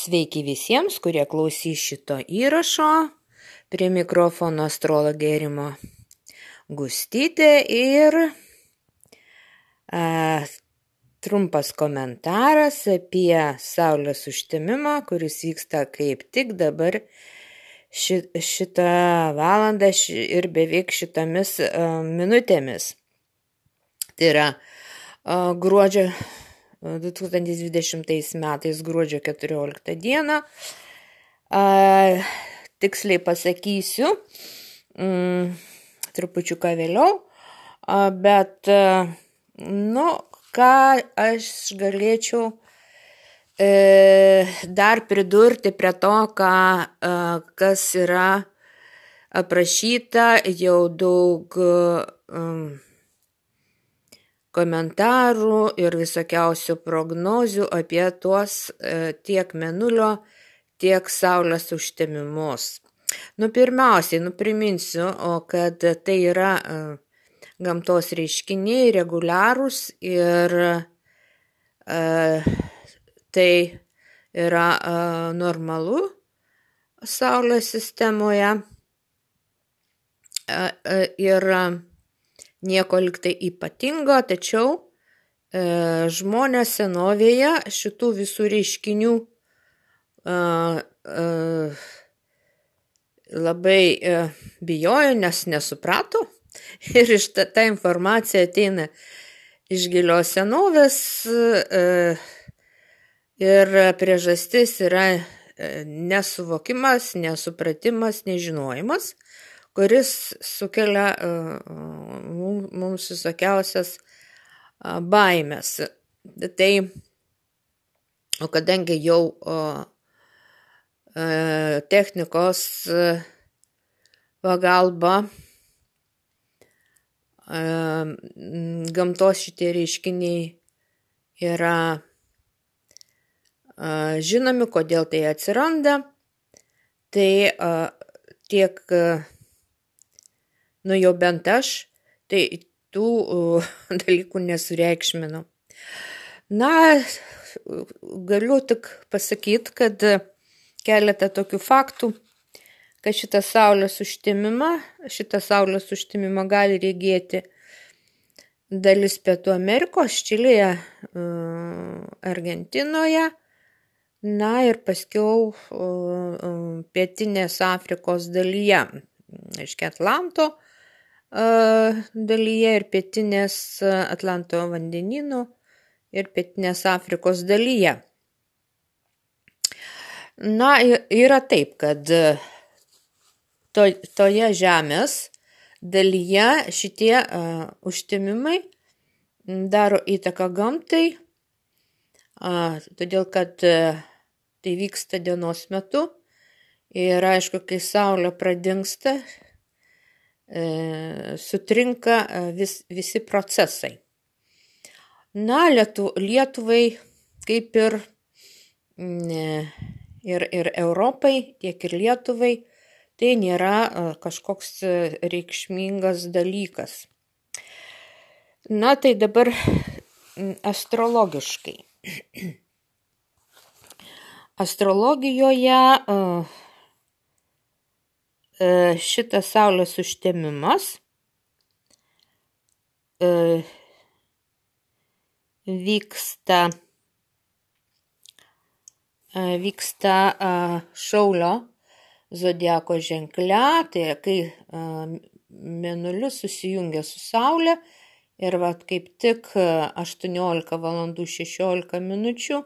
Sveiki visiems, kurie klausys šito įrašo. Prie mikrofono astrologė Rimo Gustytė ir a, trumpas komentaras apie Saulės užtemimą, kuris vyksta kaip tik dabar ši, šitą valandą ši, ir beveik šitomis a, minutėmis. Tai yra a, gruodžio 2020 metais gruodžio 14 dieną. A, tiksliai pasakysiu, mm, trupučiuką vėliau, a, bet, a, nu, ką aš galėčiau e, dar pridurti prie to, ką, a, kas yra aprašyta jau daug. A, komentarų ir visokiausių prognozių apie tuos e, tiek menulio, tiek saulės užtemimus. Nu, pirmiausiai, nu, priminsiu, kad tai yra e, gamtos reiškiniai reguliarūs ir e, tai yra normalu Saulės sistemoje. Ir nieko liktai ypatingo, tačiau e, žmonės senovėje šitų visų reiškinių e, e, labai e, bijojo, nes nesuprato. Ir iš ta, ta informacija ateina iš gilios senovės e, ir priežastis yra e, nesuvokimas, nesupratimas, nežinojimas kuris sukelia e, mums visokiausias baimės. Tai, kadangi jau e, technikos e, pagalba gamtos šitie reiškiniai yra žinomi, kodėl tai atsiranda, tai tiek nu jau bent aš, tai tų uh, dalykų nesureikšminu. Na, galiu tik pasakyti, kad keletą tokių faktų, kad šitą saulės užtimimą, šitą saulės užtimimą gali regėti dalis Pietų Amerikos, Čilėje, Argentinoje, na ir paskiau Pietinės Afrikos dalyje, aiškiai Atlanto, dalyje ir pietinės Atlanto vandenynų ir pietinės Afrikos dalyje. Na, yra taip, kad to, toje žemės dalyje šitie uh, užtimimai daro įtaką gamtai, uh, todėl kad uh, tai vyksta dienos metu ir aišku, kai saulė pradingsta, sutrinka e, vis, visi procesai. Na, Lietu, Lietuvai, kaip ir, ir, ir Europai, tiek ir Lietuvai, tai nėra e, kažkoks reikšmingas dalykas. Na, tai dabar astrologiškai. Astrologijoje uh, E, šitas saulės užtemimas e, vyksta, e, vyksta šaulio zodiako ženkle, tai kai mėnulis susijungia su Saulė ir vat kaip tik 18 valandų 16 minučių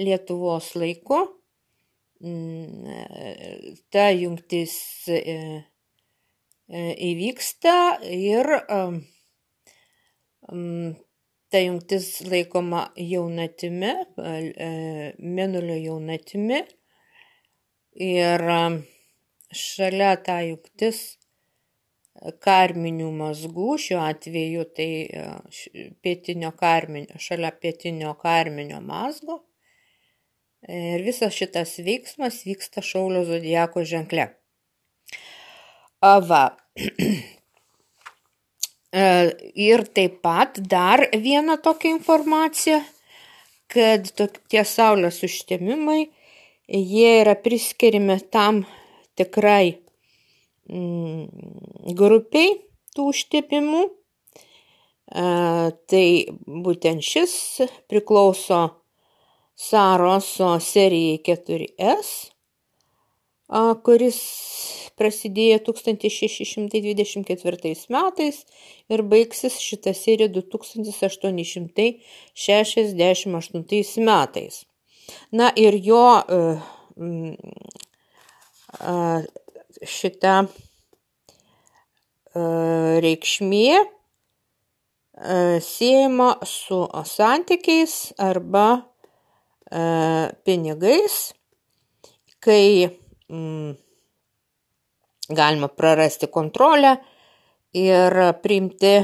Lietuvos laiku ta jungtis e, e, įvyksta ir ta jungtis laikoma jaunatimi, e, mėnulio jaunatimi. Ir šalia ta jungtis karminių mazgų, šiuo atveju tai pietinio karminio, šalia pietinio karminio mazgo Ir visas šitas veiksmas vyksta Šaulio zodiako ženkle. Va. E, ir taip pat dar viena tokia informacija, kad tie saulės užtemimai jie yra priskiriami tam tikrai mm, grupiai tų užtepimų. Tai būtent šis priklauso Saroso serijai 4S, kuris prasidėjo 1624 metais ir baigsis šitą seriją 2868 metais. Na ir jo šita reikšmė siejama su santykiais arba pinigais, kai mm, galima prarasti kontrolę ir priimti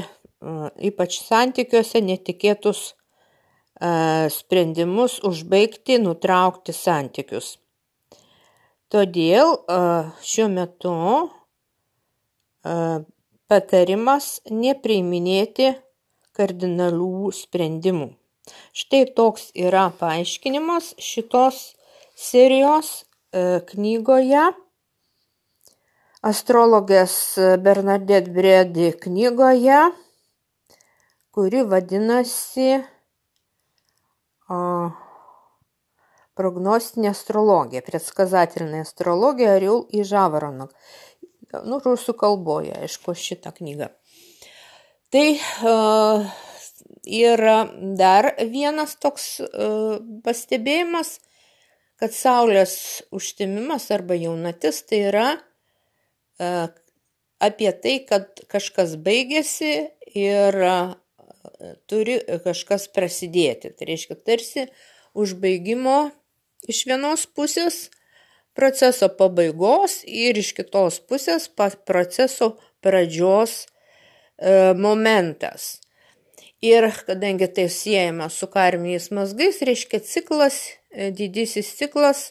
ypač santykiuose netikėtus sprendimus užbaigti, nutraukti santykius. Todėl šiuo metu patarimas nepriiminėti kardinalių sprendimų. Štai toks yra paaiškinimas šitos serijos knygoje astrologės Bernadette Bredi knygoje, kuri vadinasi o, Прогностная астрологija, предсказательная астрологija Орел и Жаворонок. Nu, rusų kalboje, aišku, šitą knygą. Tai uh, yra dar vienas toks uh, pastebėjimas, kad Saulės užtimimas arba jaunatis tai yra apie tai, kad kažkas baigėsi ir turi kažkas prasidėti. Tai reiškia, tarsi užbaigimo iš vienos pusės proceso pabaigos ir iš kitos pusės proceso pradžios e, momentas. Ir kadangi tai siejama su karminiais mazgais, reiškia ciklas, e, didysis ciklas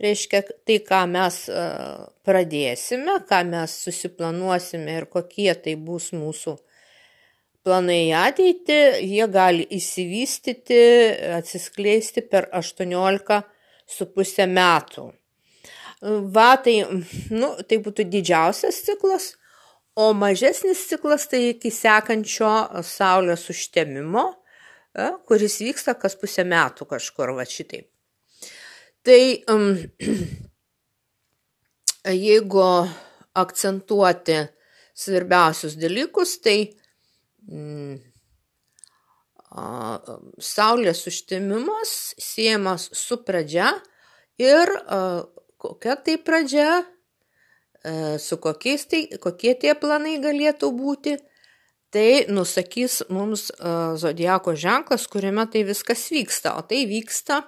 reiškia tai, ką mes e, pradėsime, ką mes susiplanuosime ir kokie tai bus mūsų planai į ateitį, jie gali įsivystyti, atsiskleisti per 18,5 metų. Va, tai, nu, tai būtų didžiausias ciklas, o mažesnis ciklas tai iki sekančio Saulės užtemimo, e, kuris vyksta kas pusę metų kažkur, va šitaip. Tai um, jeigu akcentuoti svarbiausius dalykus, tai mm, Saulės užtemimas siejamas su pradžia ir kokia tai pradžia, su kokiais tai, kokie tie planai galėtų būti, tai nusakys mums zodiako ženklas, kuriame tai viskas vyksta. O tai vyksta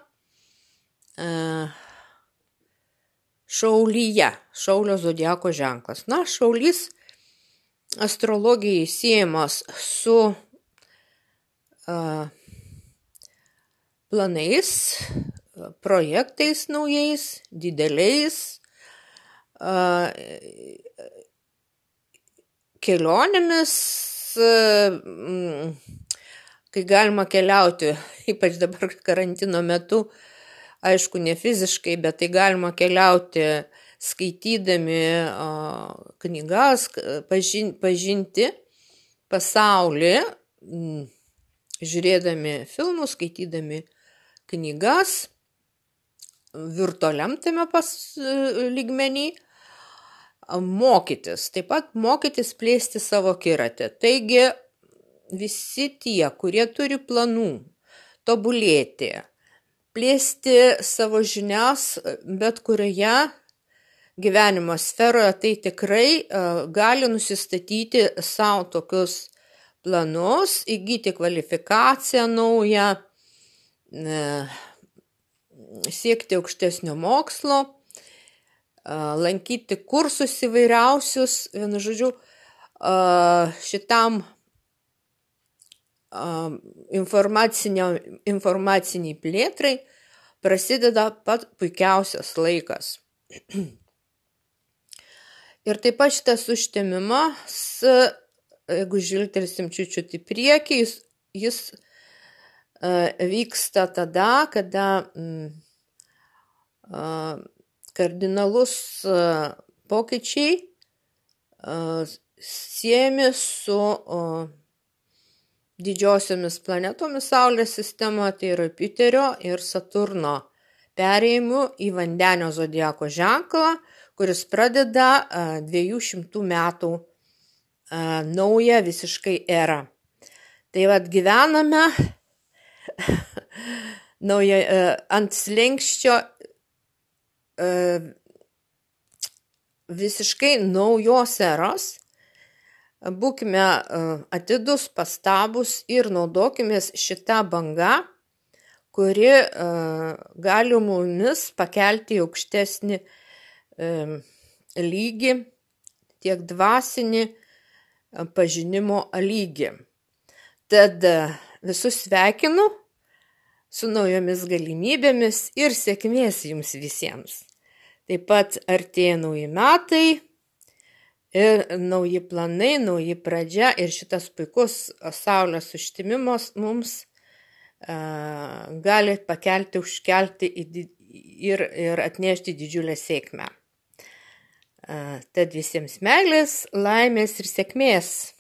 šaulyje, šaulio zodiako ženklas. Na, šaulys astrologijai siejamas su a, planais, projektais naujais, dideliais, kelionėmis, a, kai galima keliauti, ypač dabar karantino metu, aišku, ne fiziškai, bet tai galima keliauti skaitydami knygas, pažin, pažinti pasaulį, žiūrėdami filmus, skaitydami knygas, virtualiam tame pas lygmenį, mokytis, taip pat mokytis plėsti savo kiratę. Taigi visi tie, kurie turi planų tobulėti, plėsti savo žinias bet kurioje gyvenimo sferoje, tai tikrai uh, gali nusistatyti savo tokius planus, įgyti kvalifikaciją naują, uh, siekti aukštesnio mokslo, lankyti kursus įvairiausius, vienu žodžiu, šitam informaciniai plėtrai prasideda pat puikiausias laikas. Ir taip pat šitas užtemimas, jeigu žiltelsim čiučiut į priekį, jis, jis vyksta tada, kada mm, kardinalus pokyčiai siejami su didžiosiomis planetomis Saulės sistemoje, tai yra Piterio ir Saturno perėjimu į vandenio zodiako ženklą, kuris pradeda 200 metų naują visiškai erą. Tai vad gyvename nauja, ant slengščio visiškai naujos eros būkime e, atidus, pastabus ir naudokimės šitą bangą, kuri e, gali mumis pakelti aukštesnį e, lygį, tiek dvasinį pažinimo lygį. Tad visus sveikinu su naujomis galimybėmis ir sėkmės jums visiems. Taip pat artėja nauji metai ir nauji planai, nauji pradžia ir šitas puikus saulės užtimimas mums uh, gali pakelti, užkelti ir, ir atnešti didžiulę sėkmę. Uh, tad visiems meilės, laimės ir sėkmės.